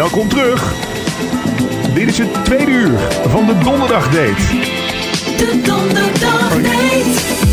welkom terug. Dit is het tweede uur van de Donderdag Date. De donderdag date.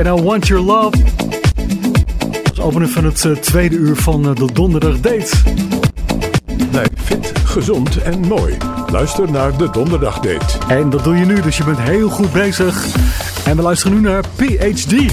En I Want Your Love. Als opener van het uh, tweede uur van uh, de Donderdag Date. Nee, fit, gezond en mooi. Luister naar de Donderdag Date. En dat doe je nu, dus je bent heel goed bezig. En we luisteren nu naar PhD.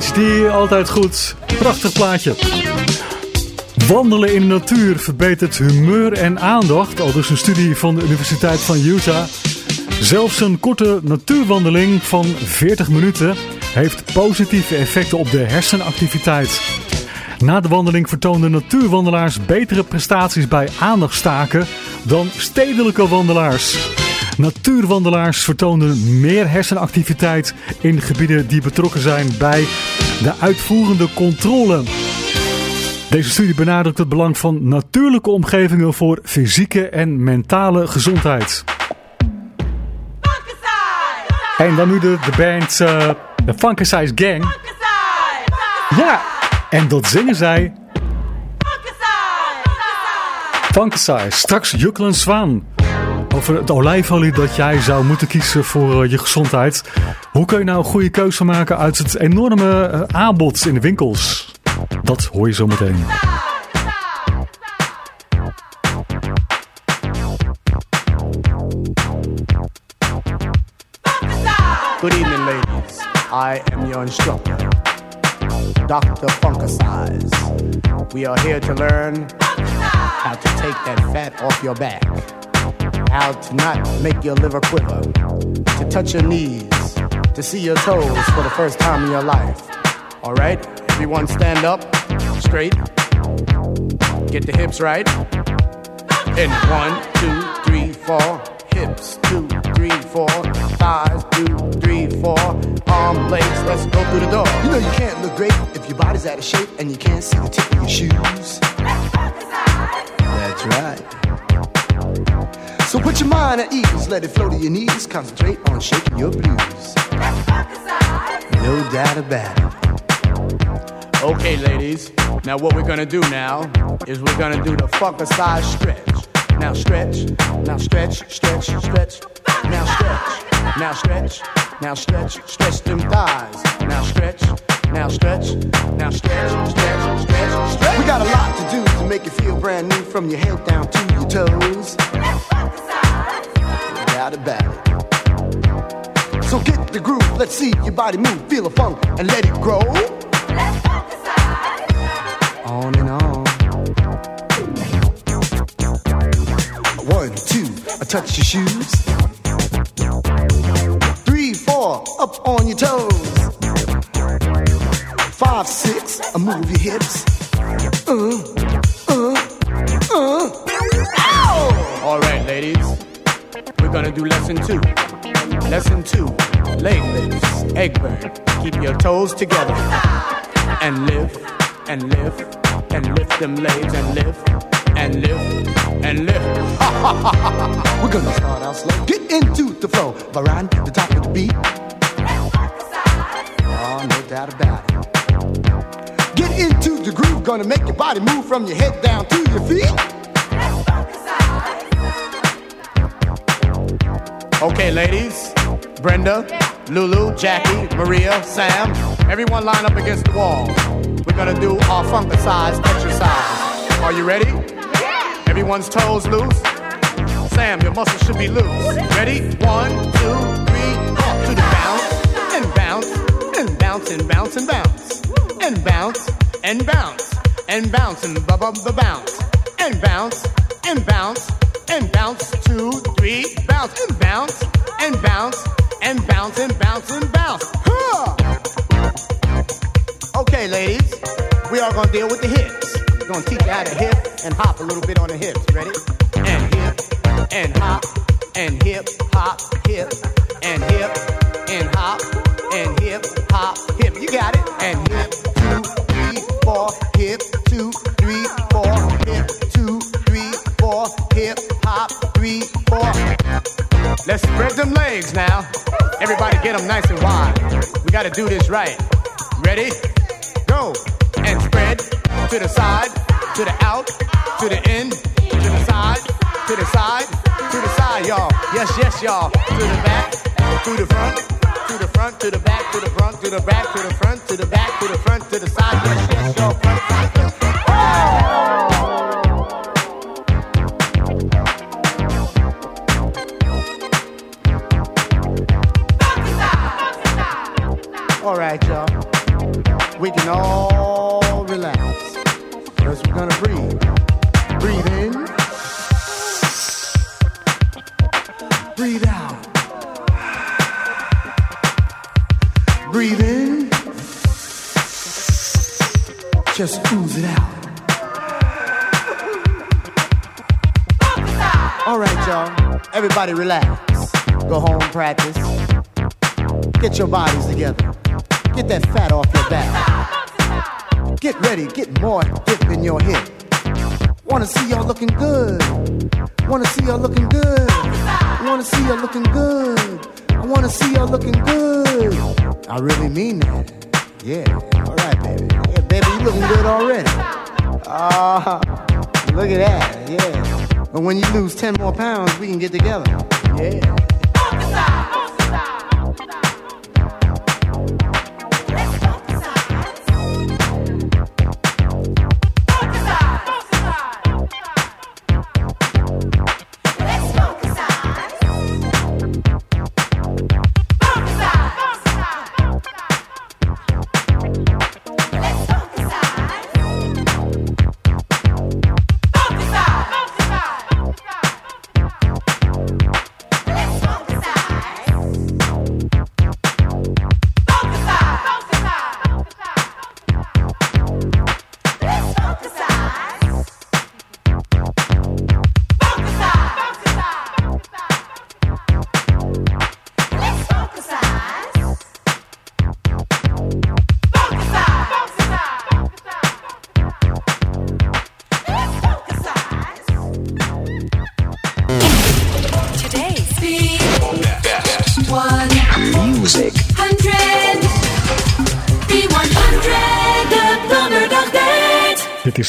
PhD, altijd goed. Prachtig plaatje. Wandelen in de natuur verbetert humeur en aandacht. Al dus een studie van de Universiteit van Utah. Zelfs een korte natuurwandeling van 40 minuten heeft positieve effecten op de hersenactiviteit. Na de wandeling vertoonden natuurwandelaars betere prestaties bij aandachtstaken dan stedelijke wandelaars. Natuurwandelaars vertoonden meer hersenactiviteit in gebieden die betrokken zijn bij de uitvoerende controle. Deze studie benadrukt het belang van natuurlijke omgevingen voor fysieke en mentale gezondheid. En dan nu de, de band eh, de Funkasize Gang. Ja, en dat zingen zij. Funkasize, straks Jukkel en Zwaan. Over het olijfolie dat jij zou moeten kiezen voor eh, je gezondheid. Hoe kun je nou een goede keuze maken uit het enorme eh, aanbod in de winkels? Dat hoor je zo meteen. Good evening, ladies. I am your instructor, Dr. Funkasize. We are here to learn how to take that fat off your back, how to not make your liver quiver, to touch your knees, to see your toes for the first time in your life. All right? Everyone stand up, straight. Get the hips right. And one, two, three, four. Hips, two, three, four. Thighs, two, three, four. Arm, legs, let's go through the door. You know you can't look great if your body's out of shape and you can't see the tip of your shoes. That's right. So put your mind at ease, let it flow to your knees, concentrate on shaking your blues. No doubt about it. Okay, ladies. Now what we're gonna do now is we're gonna do the fucker size stretch. Now stretch, now stretch, stretch, stretch. Now stretch, now stretch, now stretch, stretch them thighs. Now stretch, now stretch, now stretch, stretch, stretch, stretch. We got a lot to do to make you feel brand new from your head down to your toes. No doubt about it. So get the groove, let's see your body move, feel the funk and let it grow. Let's fantasize. On and on. One, two, I touch your shoes. Three, four, up on your toes. Five, six, I move your hips. Uh, uh, uh. Ow! All right, ladies. Gonna do lesson two. Lesson two. Leg lifts. Egg burn. Keep your toes together. And lift, and lift, and lift them legs, and lift, and lift, and lift. We're gonna start out slow. Get into the flow. Varan, the top of the beat. Oh, no doubt about it. Get into the groove. Gonna make your body move from your head down to your feet. Okay, ladies. Brenda, Lulu, Jackie, Maria, Sam. Everyone line up against the wall. We're gonna do our funkasize exercise. Are you ready? Everyone's toes loose. Sam, your muscles should be loose. Ready? One, two, three, up to the bounce and bounce and bounce and bounce and bounce and bounce and bounce and bounce and bub the bounce and bounce and bounce and bounce two, three, bounce and bounce and bounce and bounce and bounce and bounce. Huh! Okay, ladies, we are gonna deal with the hips. We're gonna teach you how to hip and hop a little bit on the hips. Ready? And hip and hop and hip hop hip and hip and hop and hip hop hip. You got it. And hip two three four hip two hip hop three four. Let's spread them legs now. Everybody get them nice and wide. We gotta do this right. Ready? Go and spread to the side, to the out, to the end, to the side, to the side, to the side, y'all. Yes, yes, y'all. To the back, to the front, to the front, to the back, to the front, to the back, to the front, to the back, to the front, to the side. Yes, yes, y'all. Front, front, can all relax. First, we're gonna breathe. Breathe in. Breathe out. Breathe in. Just ooze it out. All right, y'all. Everybody relax. Go home, practice. Get your bodies together. Get that fat off your back. Get ready, get more dip in your hip. Wanna see y'all looking good. Wanna see y'all looking good. Wanna see y'all looking good. I wanna see y'all looking good. I really mean that. Yeah. All right, baby. Yeah, baby, you looking good already. Ah, look at that. Yeah. But when you lose 10 more pounds, we can get together. Yeah.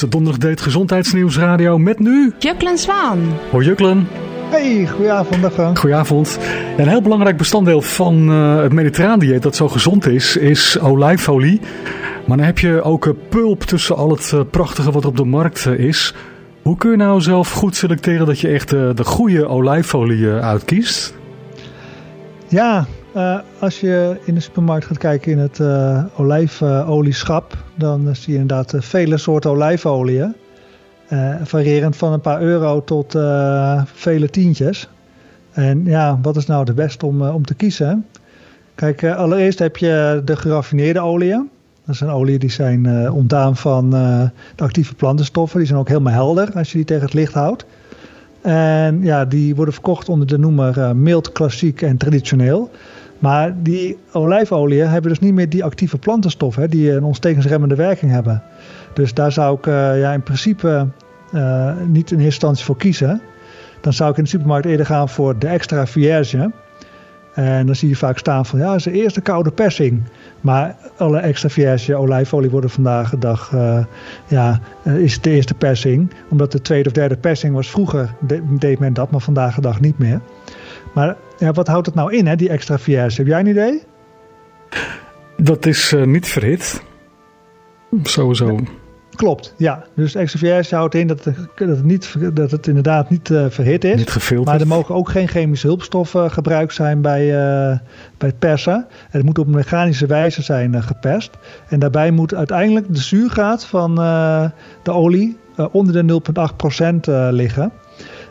Donderdag Date Gezondheidsnieuwsradio met nu... Juklen Zwaan. Hoi Juklen. Hey, goedenavond, dag Frank. Goedenavond. Een heel belangrijk bestanddeel van uh, het mediterraan dat zo gezond is, is olijfolie. Maar dan heb je ook pulp tussen al het uh, prachtige wat op de markt uh, is. Hoe kun je nou zelf goed selecteren dat je echt de goede olijfolie uitkiest? Ja, uh, als je in de supermarkt gaat kijken in het uh, olijfolieschap, dan zie je inderdaad vele soorten olijfolie. variërend van een paar euro tot vele tientjes. En ja, wat is nou de beste om, om te kiezen? Kijk, allereerst heb je de geraffineerde oliën. Dat zijn oliën die zijn ontdaan van de actieve plantenstoffen. Die zijn ook helemaal helder als je die tegen het licht houdt. En ja, die worden verkocht onder de noemer mild, klassiek en traditioneel. Maar die olijfolie hebben dus niet meer die actieve plantenstoffen die een ontstekingsremmende werking hebben. Dus daar zou ik uh, ja, in principe uh, niet in eerste instantie voor kiezen. Dan zou ik in de supermarkt eerder gaan voor de extra vierge. En dan zie je vaak staan van ja, is de eerste koude persing. Maar alle extra vierge olijfolie worden vandaag de dag, uh, ja, is de eerste persing. Omdat de tweede of derde persing was vroeger, deed men dat, maar vandaag de dag niet meer. Maar ja, wat houdt het nou in, hè, die extra vierge? Heb jij een idee? Dat is uh, niet verhit. Sowieso. Klopt, ja. Dus extra vierge houdt in dat, het, dat, het, niet, dat het inderdaad niet uh, verhit is. Niet gefilterd. Maar er mogen ook geen chemische hulpstoffen gebruikt zijn bij, uh, bij het persen. En het moet op mechanische wijze zijn geperst. En daarbij moet uiteindelijk de zuurgraad van de olie onder de 0,8% liggen.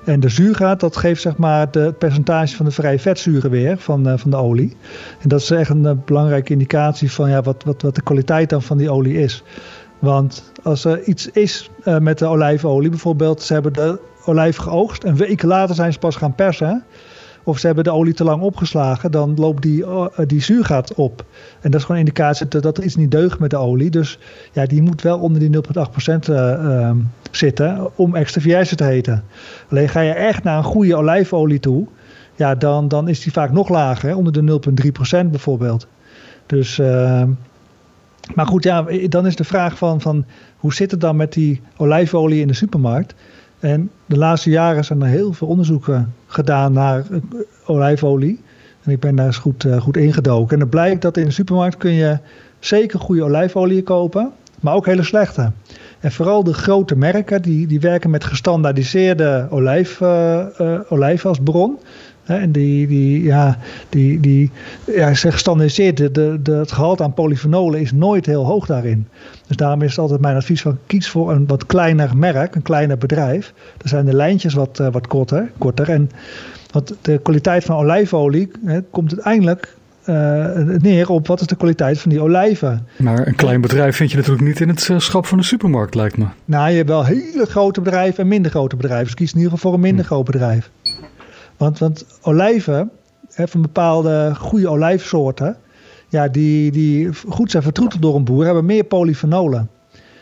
En de zuurgraad, dat geeft zeg maar het percentage van de vrije vetzuren weer van, uh, van de olie. En dat is echt een uh, belangrijke indicatie van ja, wat, wat, wat de kwaliteit dan van die olie is. Want als er iets is uh, met de olijfolie, bijvoorbeeld ze hebben de olijf geoogst en weken later zijn ze pas gaan persen of ze hebben de olie te lang opgeslagen, dan loopt die, uh, die zuurgraad op. En dat is gewoon een indicatie dat, dat iets niet deugt met de olie. Dus ja, die moet wel onder die 0,8% uh, uh, zitten om extra vierge te heten. Alleen ga je echt naar een goede olijfolie toe, ja, dan, dan is die vaak nog lager, onder de 0,3% bijvoorbeeld. Dus, ehm, maar goed, ja, dan is de vraag van, van hoe zit het dan met die olijfolie in de supermarkt? En de laatste jaren zijn er heel veel onderzoeken gedaan naar olijfolie. En ik ben daar eens goed, uh, goed ingedoken. En het blijkt dat in de supermarkt kun je zeker goede olijfolie kopen, maar ook hele slechte. En vooral de grote merken die, die werken met gestandaardiseerde olijf, uh, uh, olijf als bron. En die, die, ja, die, die ja, zeg gestandaardiseerd, de, de, de, het gehalte aan polyfenolen is nooit heel hoog daarin. Dus daarom is het altijd mijn advies van kies voor een wat kleiner merk, een kleiner bedrijf. Dan zijn de lijntjes wat, uh, wat korter, korter. En want de kwaliteit van olijfolie hè, komt uiteindelijk uh, neer op wat is de kwaliteit van die olijven. Maar een klein bedrijf vind je natuurlijk niet in het uh, schap van de supermarkt, lijkt me. Nou, je hebt wel hele grote bedrijven en minder grote bedrijven. Dus kies in ieder geval voor een minder hm. groot bedrijf. Want, want olijven, hè, van bepaalde goede olijfsoorten, ja, die, die goed zijn vertroeteld door een boer, hebben meer polyfenolen.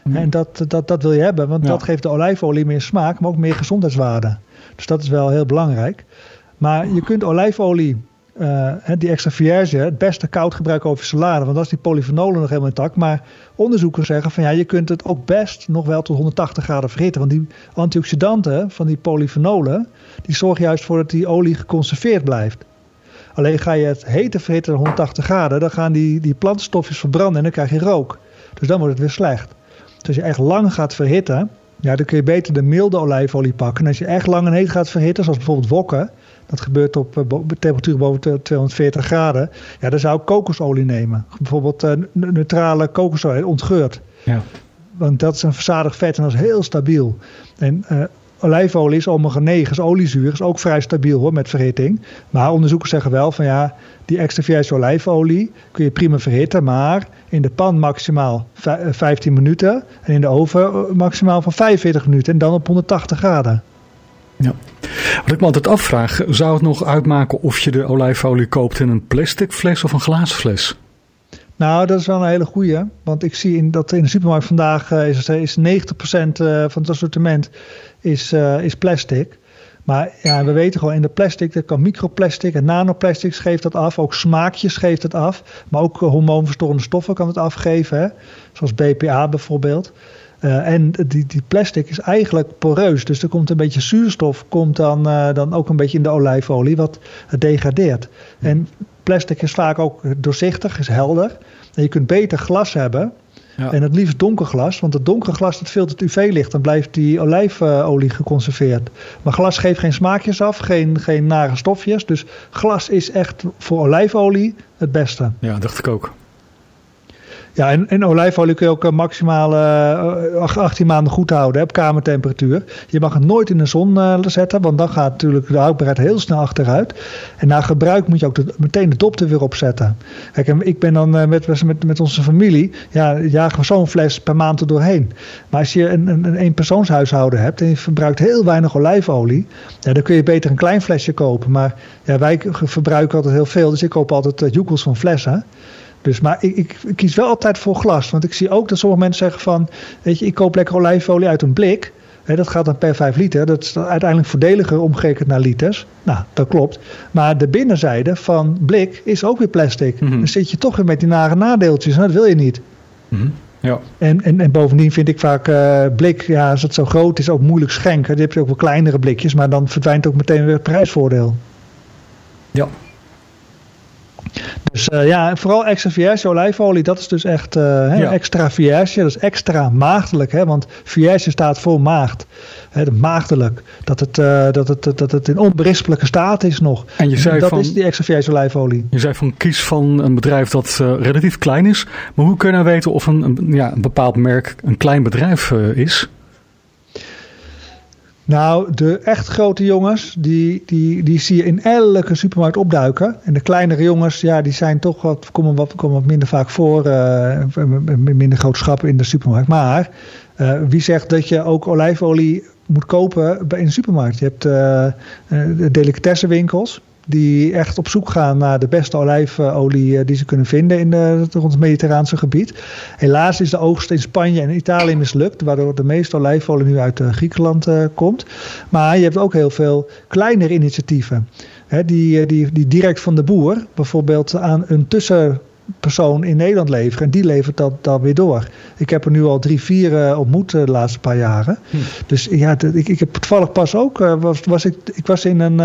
Mm. En dat, dat, dat wil je hebben, want ja. dat geeft de olijfolie meer smaak, maar ook meer gezondheidswaarde. Dus dat is wel heel belangrijk. Maar je kunt olijfolie, uh, die extra vierge, het beste koud gebruiken over salade, want dat is die polyfenolen nog helemaal intact. Maar onderzoekers zeggen van ja, je kunt het ook best nog wel tot 180 graden verhitten. Want die antioxidanten van die polyfenolen, die zorgen juist voor dat die olie geconserveerd blijft. Alleen ga je het hete verhitten 180 graden, dan gaan die, die plantstofjes verbranden en dan krijg je rook. Dus dan wordt het weer slecht. Dus als je echt lang gaat verhitten, ja, dan kun je beter de milde olijfolie pakken. En als je echt lang en heet gaat verhitten, zoals bijvoorbeeld wokken, dat gebeurt op uh, temperatuur boven 240 graden, ja, dan zou ik kokosolie nemen. Bijvoorbeeld uh, neutrale kokosolie, ontgeurd. Ja. Want dat is een verzadigd vet en dat is heel stabiel. En uh, olijfolie is omega 9, is oliezuur, is ook vrij stabiel hoor, met verhitting. Maar onderzoekers zeggen wel van ja, die extra vierge olijfolie kun je prima verhitten, maar in de pan maximaal 15 minuten en in de oven maximaal van 45 minuten en dan op 180 graden. Ja. Wat ik me altijd afvraag, zou het nog uitmaken of je de olijfolie koopt in een plastic fles of een glazen fles? Nou, dat is wel een hele goeie. Want ik zie in, dat in de supermarkt vandaag uh, is, is 90% uh, van het assortiment is, uh, is plastic. Maar ja, we weten gewoon in de plastic, dat kan microplastic en nanoplastics geeft dat af. Ook smaakjes geeft het af. Maar ook hormoonverstorende stoffen kan het afgeven. Hè? Zoals BPA bijvoorbeeld. Eh, en die, die plastic is eigenlijk poreus. Dus er komt een beetje zuurstof, komt dan, eh, dan ook een beetje in de olijfolie, wat het degradeert. En plastic is vaak ook doorzichtig, is helder. En je kunt beter glas hebben. Ja. En het liefst donker glas, want het donker glas dat filtert UV-licht. Dan blijft die olijfolie geconserveerd. Maar glas geeft geen smaakjes af, geen, geen nare stofjes. Dus glas is echt voor olijfolie het beste. Ja, dacht ik ook. Ja, en, olijfolie kun je ook eh, maximaal eh, ach- 18 maanden goed houden op kamertemperatuur. Je mag het nooit in de zon eh, zetten, want dan gaat natuurlijk de houdbaarheid heel snel achteruit. En na gebruik moet je ook meteen de dop er weer op zetten. Kijk, ik ben dan eh, met, met, met onze familie, ja, jagen we zo'n fles per maand er doorheen. Maar als je een, een, een eenpersoonshuishouden hebt en je verbruikt heel weinig olijfolie, ja, dan kun je beter een klein flesje kopen. Maar ja, wij verbruiken altijd heel veel, dus ik koop altijd uh, joekels van flessen. Dus, maar ik, ik, ik kies wel altijd voor glas. Want ik zie ook dat sommige mensen zeggen van... Weet je, ik koop lekker olijfolie uit een blik. Hè, dat gaat dan per 5 liter. Dat is uiteindelijk voordeliger omgerekend naar liters. Nou, dat klopt. Maar de binnenzijde van blik is ook weer plastic. Mhm. Dan zit je toch weer met die nare nadeeltjes. En dat wil je niet. Mhm. Ja. En, en, en bovendien vind ik vaak eh, blik, ja, als het zo groot is, ook moeilijk schenken. Dan heb je ook wel kleinere blikjes. Maar dan verdwijnt ook meteen weer het prijsvoordeel. Ja. Dus eh, ja, vooral extra vierge olijfolie, dat is dus echt hè, Ja. extra vierge. Dat is extra maagdelijk, hè, want vierge staat voor maagd. Hè, de maagdelijk. Dat het, eh, dat, het, dat het in onberispelijke staat is nog. En je zei dat van- is die extra vierge olijfolie. Je zei van kies van een bedrijf dat relatief klein is. Maar hoe kun je nou weten of een, een, ja, een bepaald merk een klein bedrijf is? Nou, de echt grote jongens, die, die, die zie je in elke supermarkt opduiken. En de kleinere jongens, ja, die zijn toch wat, komen wat, komen wat minder vaak voor. met minder grote schappen in de supermarkt. Maar eh, wie zegt dat je ook olijfolie moet kopen bij in de supermarkt? Je hebt eh, eh, de delicatessenwinkels. Die echt op zoek gaan naar de beste olijfolie eh, die ze kunnen vinden in de, rond het Mediterraanse gebied. Helaas is de oogst in Spanje en Italië mislukt, waardoor de meeste olijfolie nu uit eh, Griekenland eh, komt. Maar je hebt ook heel veel kleinere initiatieven. Hè, die, eh, die, die direct van de boer bijvoorbeeld aan een tussenpersoon in Nederland leveren. En die levert dat dan weer door. Ik heb er nu al drie, vier eh, ontmoet eh, de laatste paar jaren. Dus ja, ik, ik heb toevallig pas ook, eh, was, was ik, ik was in een,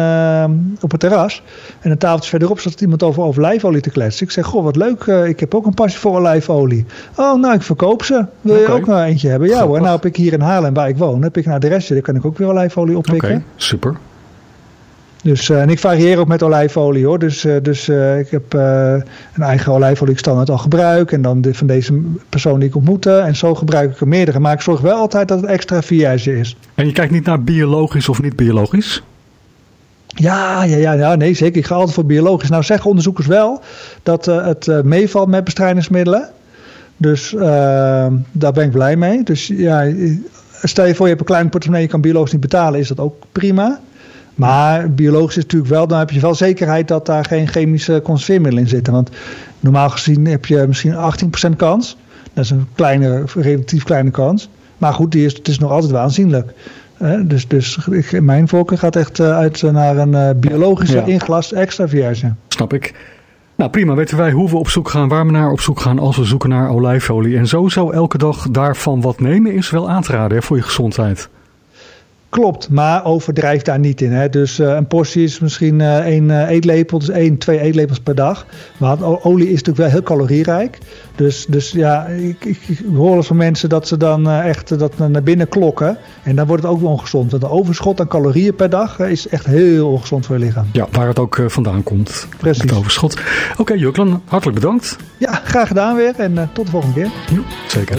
op het terras. En een tafeltje verderop zat iemand over olijfolie te kletsen. Ik zeg, goh, wat leuk, ik heb ook een passie voor olijfolie. Oh, nou, ik verkoop ze. Wil je Oké. ook nog eentje hebben? Ja hoor, nou heb ik hier in Haarlem, waar ik woon, heb ik een adresje. Daar kan ik ook weer olijfolie Oké, oppikken. super. Dus, eh, en ik varieer ook met olijfolie hoor. Dus, eh, dus eh, ik heb een eigen olijfolie ik standaard al gebruik. En dan de, van deze persoon die ik ontmoette. En zo gebruik ik er meerdere. Maar ik zorg wel altijd dat het extra vierge is. En je kijkt niet naar biologisch of niet biologisch? Ja, ja, ja, ja, nee zeker. Ik ga altijd voor biologisch. Nou zeggen onderzoekers wel dat het meevalt met bestrijdingsmiddelen. Dus eh, daar ben ik blij mee. Dus ja, stel je voor je hebt een klein portemonnee, je kan biologisch niet betalen, is dat ook prima. Maar biologisch is natuurlijk wel, dan heb je wel zekerheid dat daar geen chemische conserveermiddelen in zitten. Want normaal gezien heb je misschien 18% kans. Dat is een kleine, relatief kleine kans. Maar goed, die is, het is nog altijd. Hè, dus dus ik, mijn voorkeur gaat echt eh, uit naar een eh, biologische Ja. ingelast extra vierge. Snap ik. Nou prima, weten wij hoe we op zoek gaan, waar we naar op zoek gaan als we zoeken naar olijfolie. En sowieso elke dag daarvan wat nemen is wel aan te raden hè, voor je gezondheid. Klopt, maar overdrijf daar niet in. Hè. Dus eh, een portie is misschien eh, één eh, eetlepel, dus één, twee eetlepels per dag. Maar olie is natuurlijk wel heel calorierijk. Dus, dus ja, ik, ik, ik hoor eens van mensen dat ze dan echt dat naar binnen klokken. En dan wordt het ook wel ongezond. Want een overschot aan calorieën per dag is echt heel ongezond voor je lichaam. Ja, waar het ook vandaan komt. Precies. Het overschot. Oké, Juklan, hartelijk bedankt. Ja, graag gedaan weer en tot de volgende keer. Ja, zeker.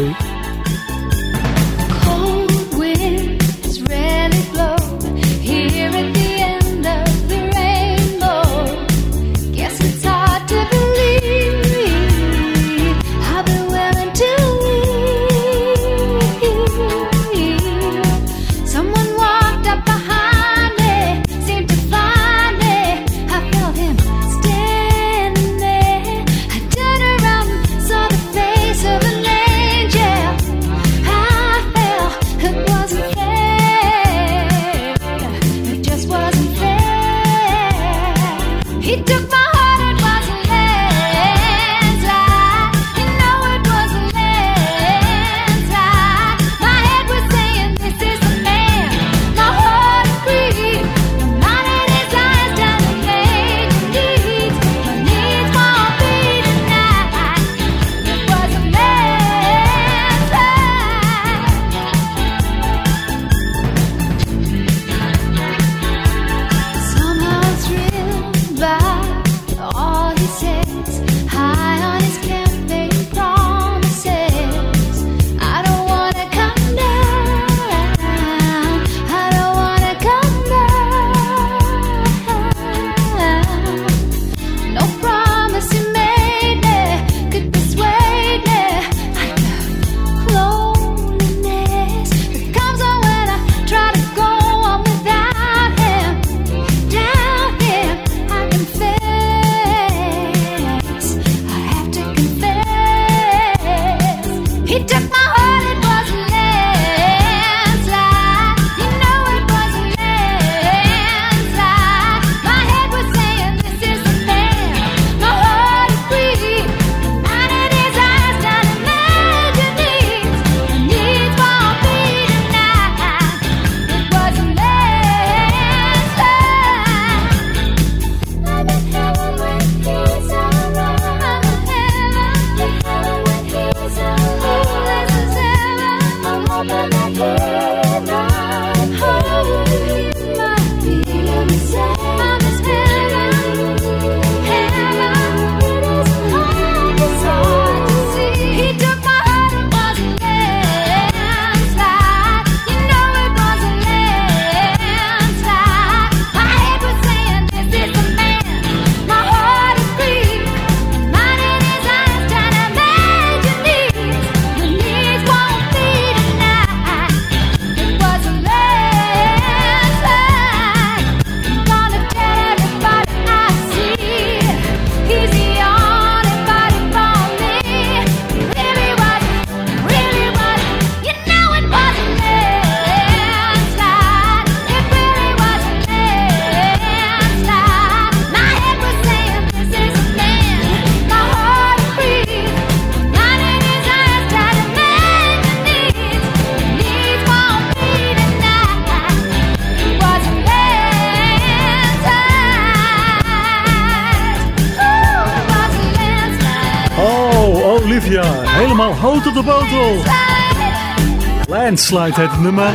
Landslide heet het nummer.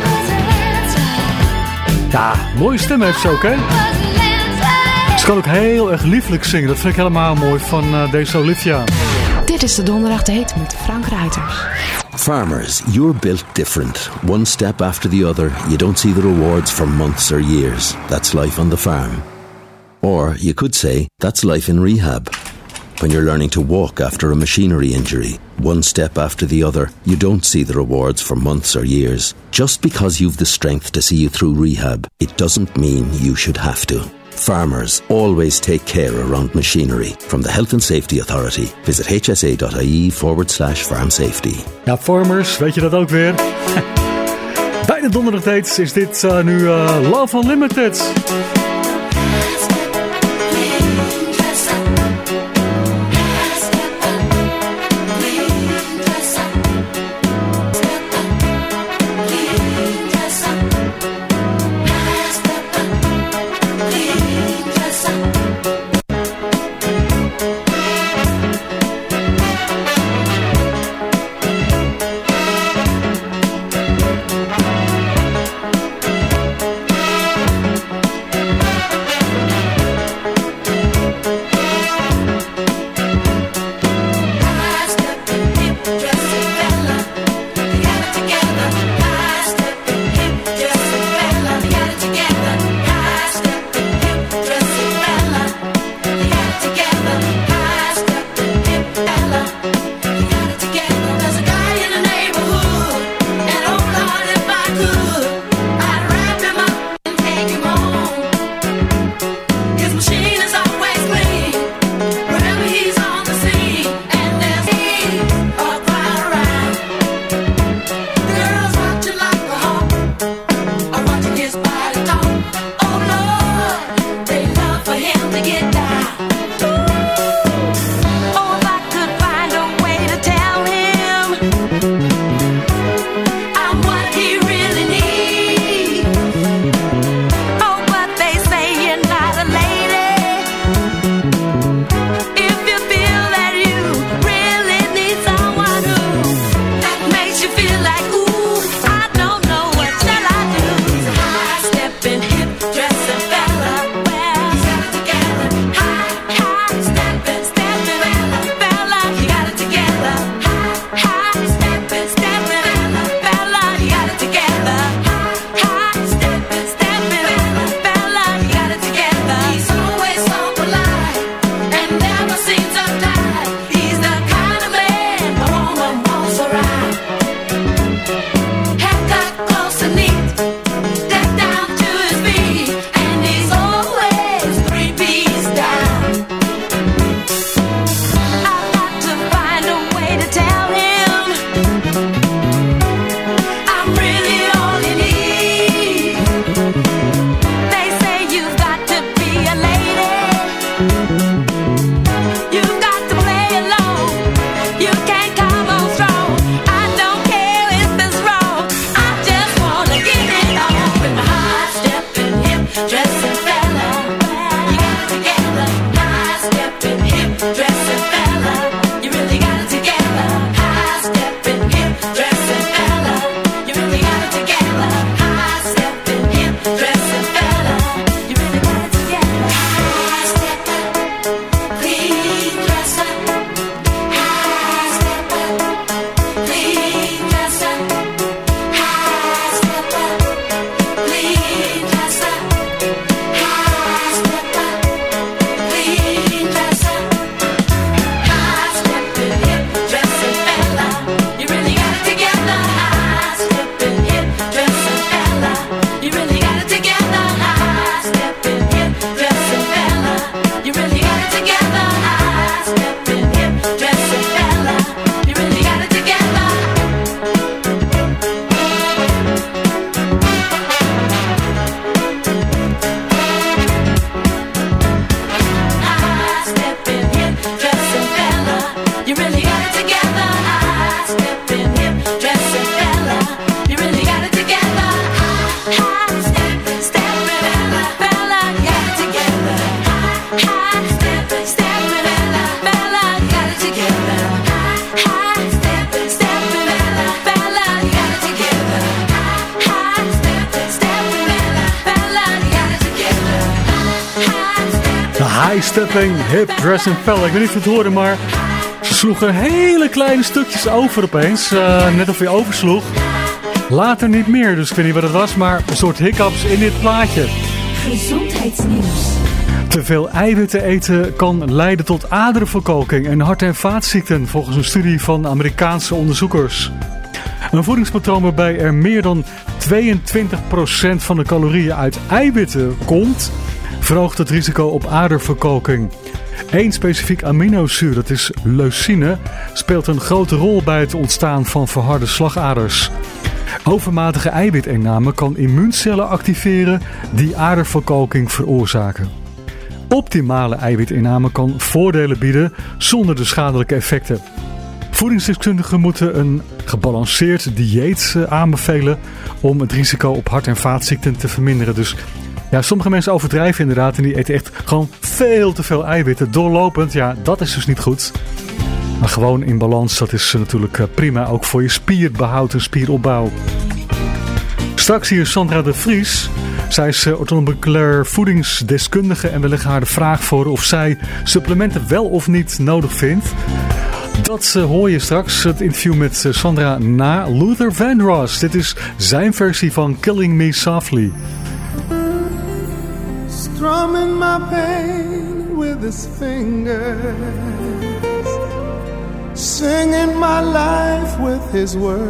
Ja, mooie stem heeft ze ook, hè? Ze kan ook heel erg lieflijk zingen. Dat vind ik helemaal mooi van eh, deze Olivia. Dit is de Donderdag Date met Frank Ruiters. Farmers, you're built different. One step after the other, you don't see the rewards for months or years. That's life on the farm. Or you could say, that's life in rehab. When you're learning to walk after a machinery injury, one step after the other, you don't see the rewards for months or years. Just because you've the strength to see you through rehab, it doesn't mean you should have to. Farmers always take care around machinery. From the Health and Safety Authority, visit hsa.ie forward slash farm safety. Farmers, weet je dat ook weer? Bij de Donderdag is dit eh, nu eh, Love Unlimited. And fell. Ik weet niet of je het hoorde, maar ze sloegen hele kleine stukjes over opeens. eh, net of je oversloeg. Later niet meer, dus ik weet niet wat het was, maar een soort hiccups in dit plaatje. Gezondheidsnieuws. Te veel eiwitten eten kan leiden tot aderverkalking en hart- en vaatziekten, volgens een studie van Amerikaanse onderzoekers. Een voedingspatroon waarbij er meer dan 22% van de calorieën uit eiwitten komt, verhoogt het risico op aderverkalking. Eén specifiek aminozuur, dat is leucine, speelt een grote rol bij het ontstaan van verharde slagaders. Overmatige eiwitinname kan immuuncellen activeren die aderverkalking veroorzaken. Optimale eiwitinname kan voordelen bieden zonder de schadelijke effecten. Voedingsdeskundigen moeten een gebalanceerd dieet eh, aanbevelen om het risico op hart- en vaatziekten te verminderen. Dus ja, sommige mensen overdrijven inderdaad en die eten echt gewoon veel te veel eiwitten. Doorlopend, ja, dat is dus niet goed. Maar gewoon in balans, dat is natuurlijk eh, prima. Ook voor je spierbehoud en spieropbouw. Straks hier Sandra de Vries. Zij is eh, orthomoleculair voedingsdeskundige en we leggen haar de vraag voor of zij supplementen wel of niet nodig vindt. Dat eh, hoor je straks, het interview met Sandra na Luther Vandross. Dit is zijn versie van Killing Me Softly. Strumming my pain with his fingers, singing my life with his words,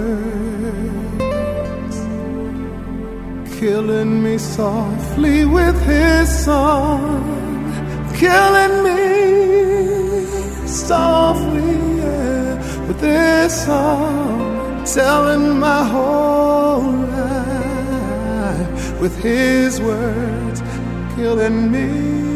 killing me softly with his song, killing me softly yeah, with his song, telling my whole life with his words killing me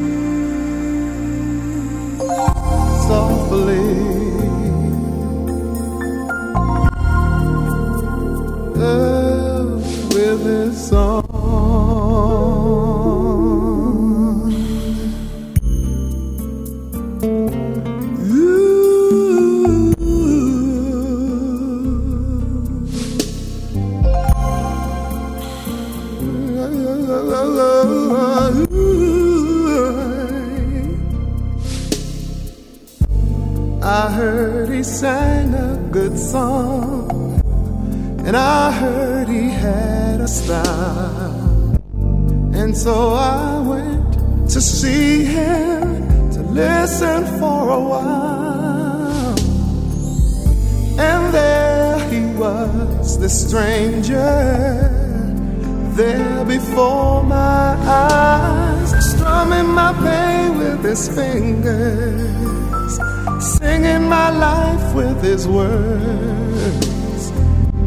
his words,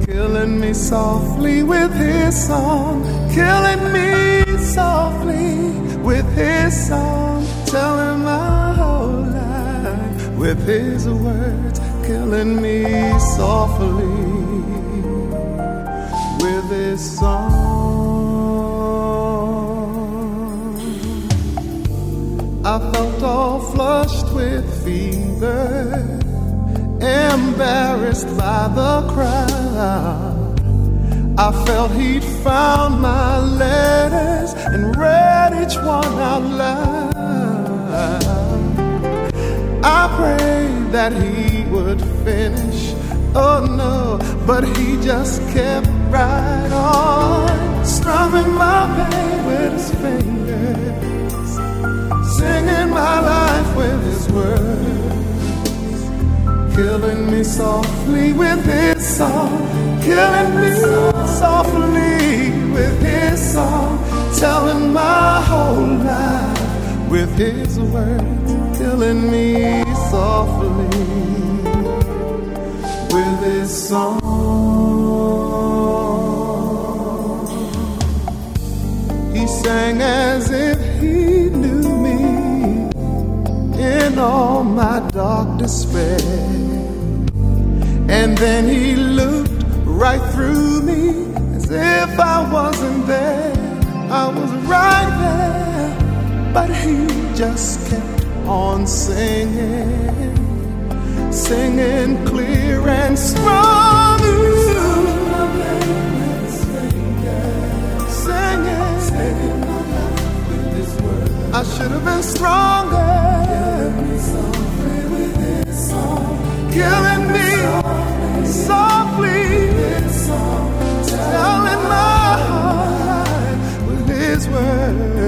killing me softly with his song, killing me softly with his song, telling my whole life with his words, killing me softly with his song. I felt all embarrassed by the crowd. I felt he'd found my letters and read each one out loud. I prayed that he would finish. Oh no, but he just kept right on, strumming my pain with his fingers, singing my life with his words, killing me softly with his song, killing me softly with his song, telling my whole life with his words, killing me softly with his song. He sang as all my dark despair. And then he looked right through me as if I wasn't there. I was right there, but he just kept on singing singing clear and strong. I should have been stronger. Killing me softly, telling my heart with His word.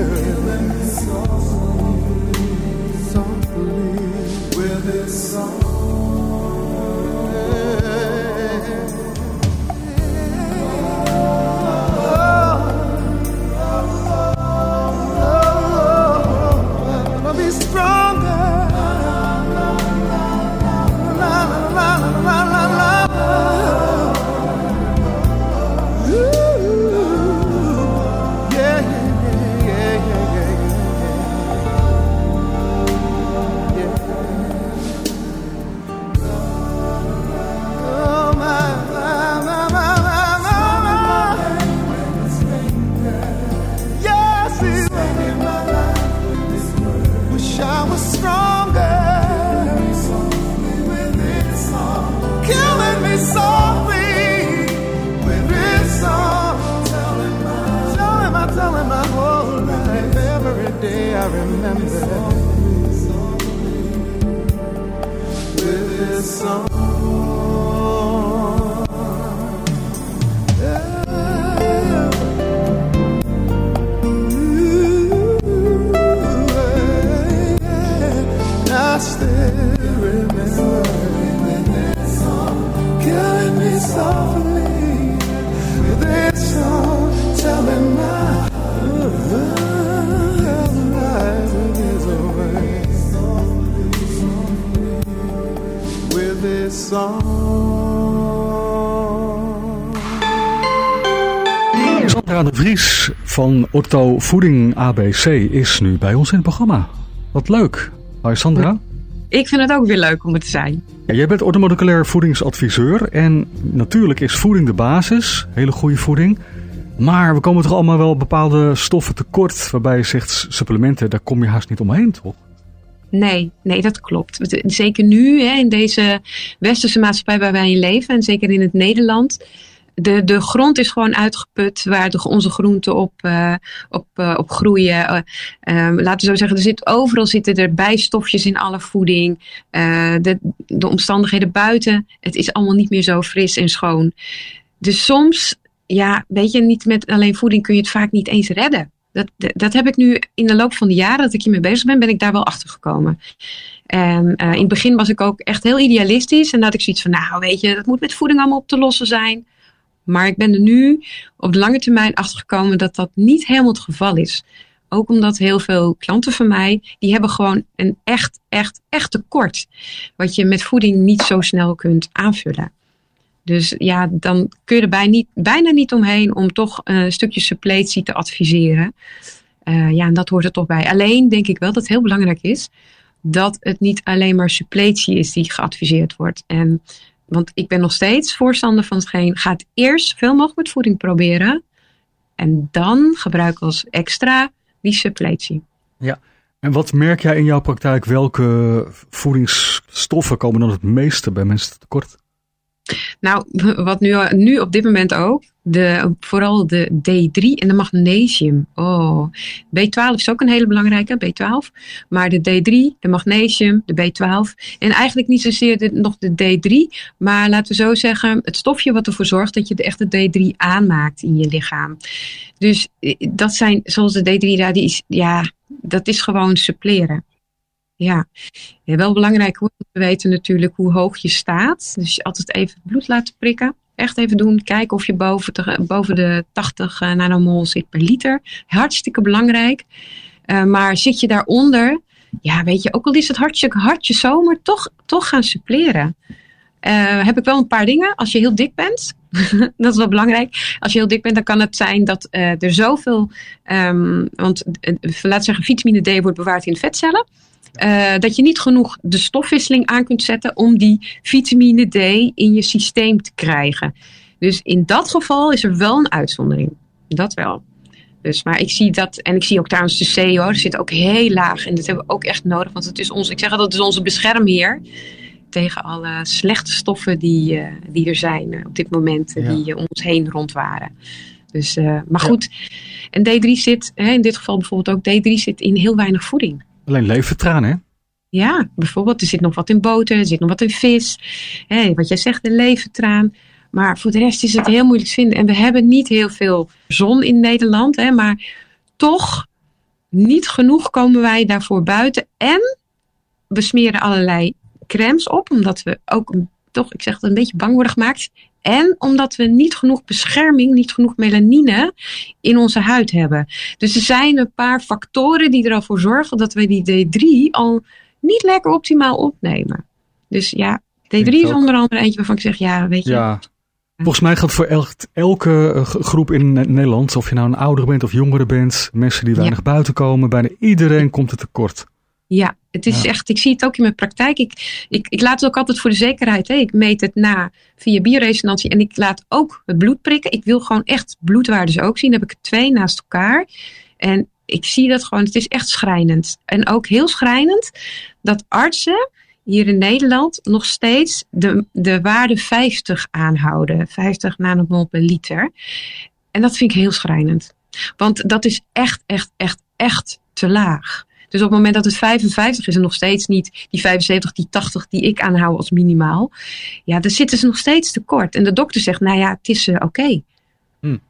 Otto Voeding ABC is nu bij ons in het programma. Wat leuk. Hoi Sandra. Ik vind het ook weer leuk om het te zijn. Ja, jij bent orthomoleculair voedingsadviseur en natuurlijk is voeding de basis, hele goede voeding. Maar we komen toch allemaal wel bepaalde stoffen tekort, waarbij je zegt supplementen, daar kom je haast niet omheen, toch? Nee, nee, dat klopt. Zeker nu, hè, in deze westerse maatschappij waar wij in leven, en zeker in het Nederland. De, de grond is gewoon uitgeput waar de, onze groenten op, eh, op, eh, op groeien. Eh, ehm, laten we zo zeggen, er zit, overal zitten er bijstofjes in alle voeding. De, de omstandigheden buiten, het is allemaal niet meer zo fris en schoon. Dus soms, ja, weet je, niet met alleen voeding kun je het vaak niet eens redden. Dat, dat heb ik nu in de loop van de jaren dat ik hiermee bezig ben, ben ik daar wel achter gekomen. En in het begin was ik ook echt heel idealistisch. En had ik zoiets van, nou weet je, dat moet met voeding allemaal op te lossen zijn. Maar ik ben er nu op de lange termijn achter gekomen dat dat niet helemaal het geval is. Ook omdat heel veel klanten van mij, die hebben gewoon een echt, echt, echt tekort. Wat je met voeding niet zo snel kunt aanvullen. Dus ja, dan kun je er niet, bijna niet omheen om toch een stukje suppletie te adviseren. Eh, ja, en dat hoort er toch bij. Alleen denk ik wel dat het heel belangrijk is dat het niet alleen maar suppletie is die geadviseerd wordt. En, want ik ben nog steeds voorstander van hetgeen, ga eerst zoveel mogelijk met voeding proberen. En dan gebruik als extra die suppletie. Ja. En wat merk jij in jouw praktijk? Welke voedingsstoffen komen dan het meeste bij mensen tekort? Nou, wat nu, nu op dit moment ook, de, vooral de D3 en de magnesium. Oh, B12 is ook een hele belangrijke, B12. Maar de D3, de magnesium, de B12. En eigenlijk niet zozeer de, nog de D3, maar laten we zo zeggen, het stofje wat ervoor zorgt dat je de echte D3 aanmaakt in je lichaam. Dus eh, dat zijn, zoals de D3, ja, die is, ja, dat is gewoon suppleren. Ja. wel belangrijk om te weten natuurlijk hoe hoog je staat. Dus altijd even bloed laten prikken. Echt even doen, kijken of je boven de, boven de 80 eh, nanomol zit per liter. Hartstikke belangrijk. Uh, maar zit je daaronder, ja weet je, ook al is het hartje, hartje zomer, toch, toch gaan suppleren. Uh, heb ik wel een paar dingen. Als je heel dik bent, dat is wel belangrijk. Als je heel dik bent, dan kan het zijn dat er zoveel, um, want laten zeggen, vitamine D wordt bewaard in vetcellen. Uh, dat je niet genoeg de stofwisseling aan kunt zetten om die vitamine D in je systeem te krijgen. Dus in dat geval is er wel een uitzondering. Dat wel. Dus, maar ik zie dat, en ik zie ook trouwens de C hoor, zit ook heel laag. En dat hebben we ook echt nodig, want het is ons, ik zeg het is onze beschermheer tegen alle slechte stoffen die, uh, die er zijn uh, op dit moment, ja. die om ons heen rondwaren. Dus, maar goed, ja. en D3 zit, hè, in dit geval bijvoorbeeld ook, D3 zit in heel weinig voeding. Alleen levertraan, hè? Ja, bijvoorbeeld, er zit nog wat in boter, er zit nog wat in vis. Hey, wat jij zegt, de levertraan. Maar voor de rest is het heel moeilijk te vinden. En we hebben niet heel veel zon in Nederland, hè, maar toch niet genoeg komen wij daarvoor buiten. En we smeren allerlei crèmes op, omdat we ook toch, ik zeg het, een beetje bang worden gemaakt. En omdat we niet genoeg bescherming, niet genoeg melanine in onze huid hebben. Dus er zijn een paar factoren die er al voor zorgen dat we die D3 al niet lekker optimaal opnemen. Dus ja, D3 is onder andere eentje waarvan ik zeg, ja, weet je. Ja. Volgens mij geldt voor el elke uh, groep in Nederland, of je nou een oudere bent of jongere bent, mensen die weinig ja. buiten komen, bijna iedereen komt er tekort. Ja, het is ja. echt, ik zie het ook in mijn praktijk. Ik, ik, ik laat het ook altijd voor de zekerheid. Hè. Ik meet het na via bioresonantie en ik laat ook het bloed prikken. Ik wil gewoon echt bloedwaardes ook zien. Dan heb ik er twee naast elkaar. En ik zie dat gewoon, het is echt schrijnend. En ook heel schrijnend dat artsen hier in Nederland nog steeds de, de waarde 50 aanhouden. 50 nanomol per liter. En dat vind ik heel schrijnend. Want dat is echt, echt, echt, echt te laag. Dus op het moment dat het 55 is en nog steeds niet die 75, die 80 die ik aanhoud als minimaal. Ja, dan zitten ze nog steeds tekort. En de dokter zegt, nou ja, het is uh, oké. Okay. Hmm.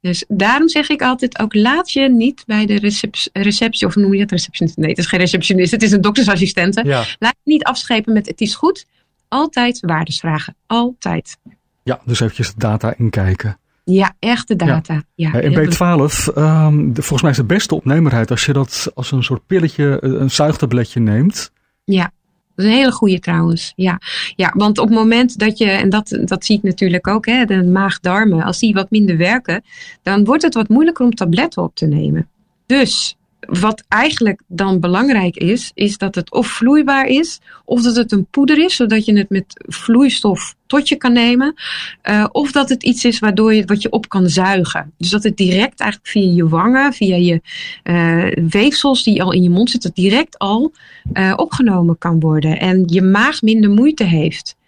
Dus daarom zeg ik altijd ook, laat je niet bij de receptie, receptie of noem je het receptionist? Nee, het is geen receptionist, het is een doktersassistente. Ja. Laat je niet afschepen met het is goed. Altijd waardes vragen. Altijd. Ja, dus eventjes de data inkijken. Ja, echte data. Ja. En heel B12, ehm, de- volgens mij is de beste opnemerheid als je dat als een soort pilletje, eh, een zuigtabletje neemt. Ja, dat is een hele goede trouwens. Ja. ja, want op het moment dat je, en dat, dat zie ik natuurlijk ook, hè, de maag-darmen, als die wat minder werken, dan wordt het wat moeilijker om tabletten op te nemen. Dus wat eigenlijk dan belangrijk is, is dat het of vloeibaar is, of dat het een poeder is, zodat je het met vloeistof tot je kan nemen, eh, of dat het iets is waardoor je wat je op kan zuigen. Dus dat het direct eigenlijk via je wangen, via je eh, weefsels die al in je mond zitten, direct al eh, opgenomen kan worden en je maag minder moeite heeft.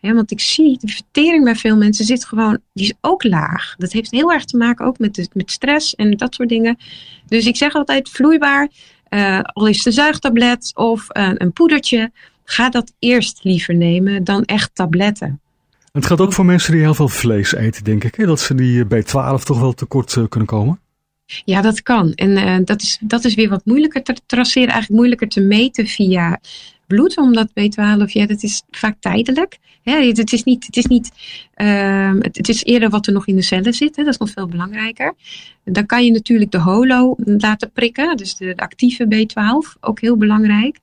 Want ik zie, de vertering bij veel mensen zit gewoon, die is ook laag. Dat heeft heel erg te maken ook met, de, met stress en dat soort dingen. Dus ik zeg altijd vloeibaar, eh, al is het een zuigtablet of een, een poedertje, ga dat eerst liever nemen dan echt tabletten. Het gaat ook voor mensen die heel veel vlees eten, denk ik. Hè? Dat ze die eh, B12 toch wel tekort eh, kunnen komen. Ja, dat kan. En eh, dat, is, dat is weer wat moeilijker te traceren, eigenlijk moeilijker te meten via bloed, omdat B12, ja, dat is vaak tijdelijk. Hè, het, is niet, het, is niet ehm, het, is eerder wat er nog in de cellen zit, hè, dat is nog veel belangrijker. Dan kan je natuurlijk de holo laten prikken, dus de, actieve B12, ook heel belangrijk.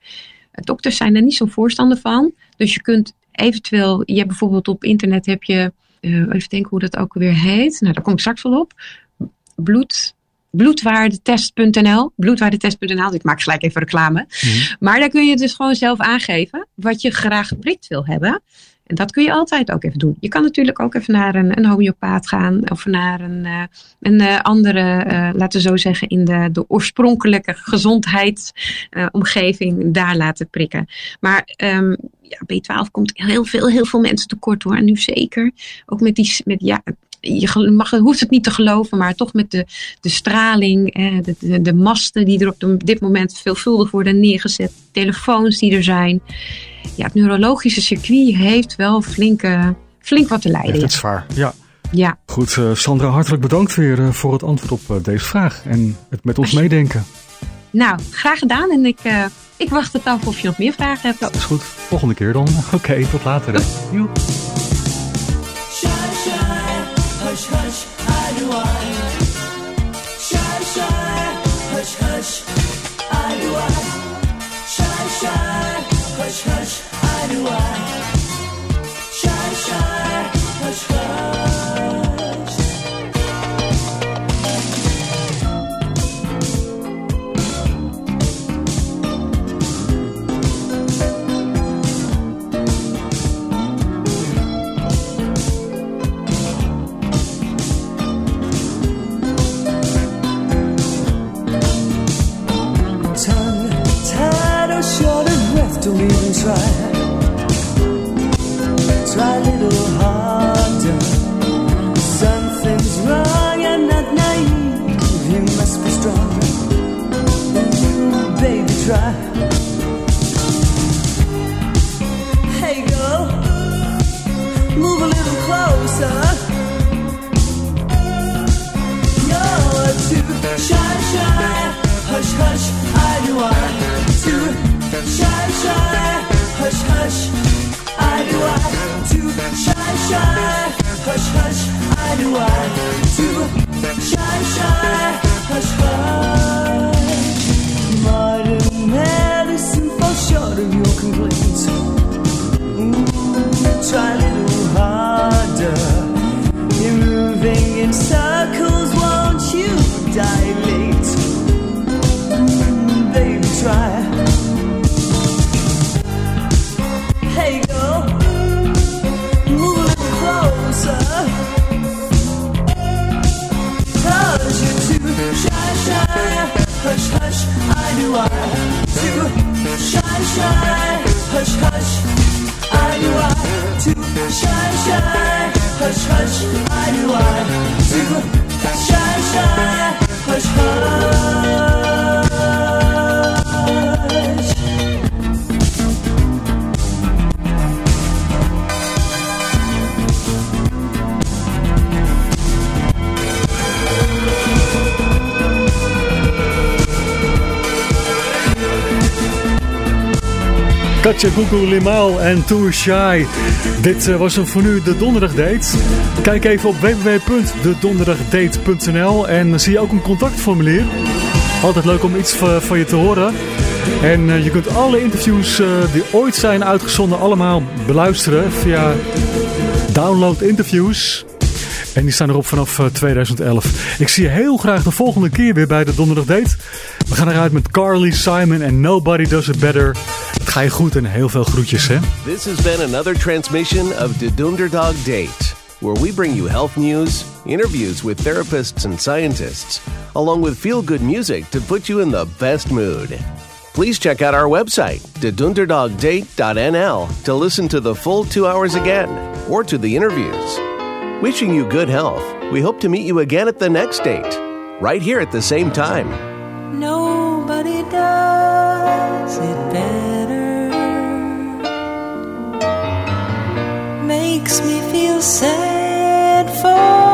Dokters zijn er niet zo voorstander van, dus je kunt eventueel, je hebt bijvoorbeeld op internet heb je, eh, even denken hoe dat ook weer heet, nou daar kom ik straks wel op, bloed, bloedwaardetest.nl. Bloedwaardetest.nl, ik maak gelijk even reclame. Maar daar kun je dus gewoon zelf aangeven wat je graag geprikt wil hebben. En dat kun je altijd ook even doen. Je kan natuurlijk ook even naar een, een homeopaat gaan of naar een, uh, een uh, andere, uh, laten we zo zeggen, in de, de oorspronkelijke gezondheidsomgeving daar laten prikken. Maar um, ja, B12 komt heel veel, heel veel mensen tekort hoor. En nu zeker. Ook met die, met, ja, je mag, hoeft het niet te geloven, maar toch met de, de straling, eh, de, de, de, masten die er op dit moment veelvuldig worden neergezet, telefoons die er zijn. Ja, het neurologische circuit heeft wel flinke, flink wat te lijden. Heeft het zwaar, ja. Ja. Goed, uh, Sandra, hartelijk bedankt weer uh, voor het antwoord op uh, deze vraag en het met ons meedenken. Nou, graag gedaan en ik, ik wacht het af of je nog meer vragen hebt. Dat is goed. Volgende keer dan. Oké, okay, tot later. Joep. Try. Try a little harder. Something's wrong, I'm not naive. You must be strong. Baby, try. Hey, girl, move a little closer. You're too shy, shy. Hush, hush, I do I. Too shy, shy, hush, hush, I do I. Too shy, shy, hush, hush, I do I. Too shy, shy, hush, hush. Modern medicine falls short of your complaints. Ooh, mm, try a little harder. You're moving in circles, won't you dilate? Katja Google en Too Shy. Dit eh, was een voor nu de donderdagdate. Kijk even op www.dedonderdagdate.nl en zie je ook een contactformulier. Altijd leuk om iets van, je te horen. En eh, je kunt alle interviews eh, die ooit zijn uitgezonden allemaal beluisteren via Download Interviews. En die staan erop vanaf eh, 2011. Ik zie je heel graag de volgende keer weer bij de Donderdag Date. We gaan eruit met Carly Simon en Nobody Does It Better. Het ga je goed en heel veel groetjes hè. This has been another transmission of the Dunderdog Date, where we bring you health news, interviews with therapists and scientists, along with feel good music to put you in the best mood. Please check out our website, thedunderdogdate.nl, to listen to the full two hours again or to the interviews. Wishing you good health, we hope to meet you again at the next date, right here at the same time. Nobody does it better. Makes me feel sad for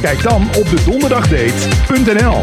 Kijk dan op de donderdagdate.nl. De Donderdag Date.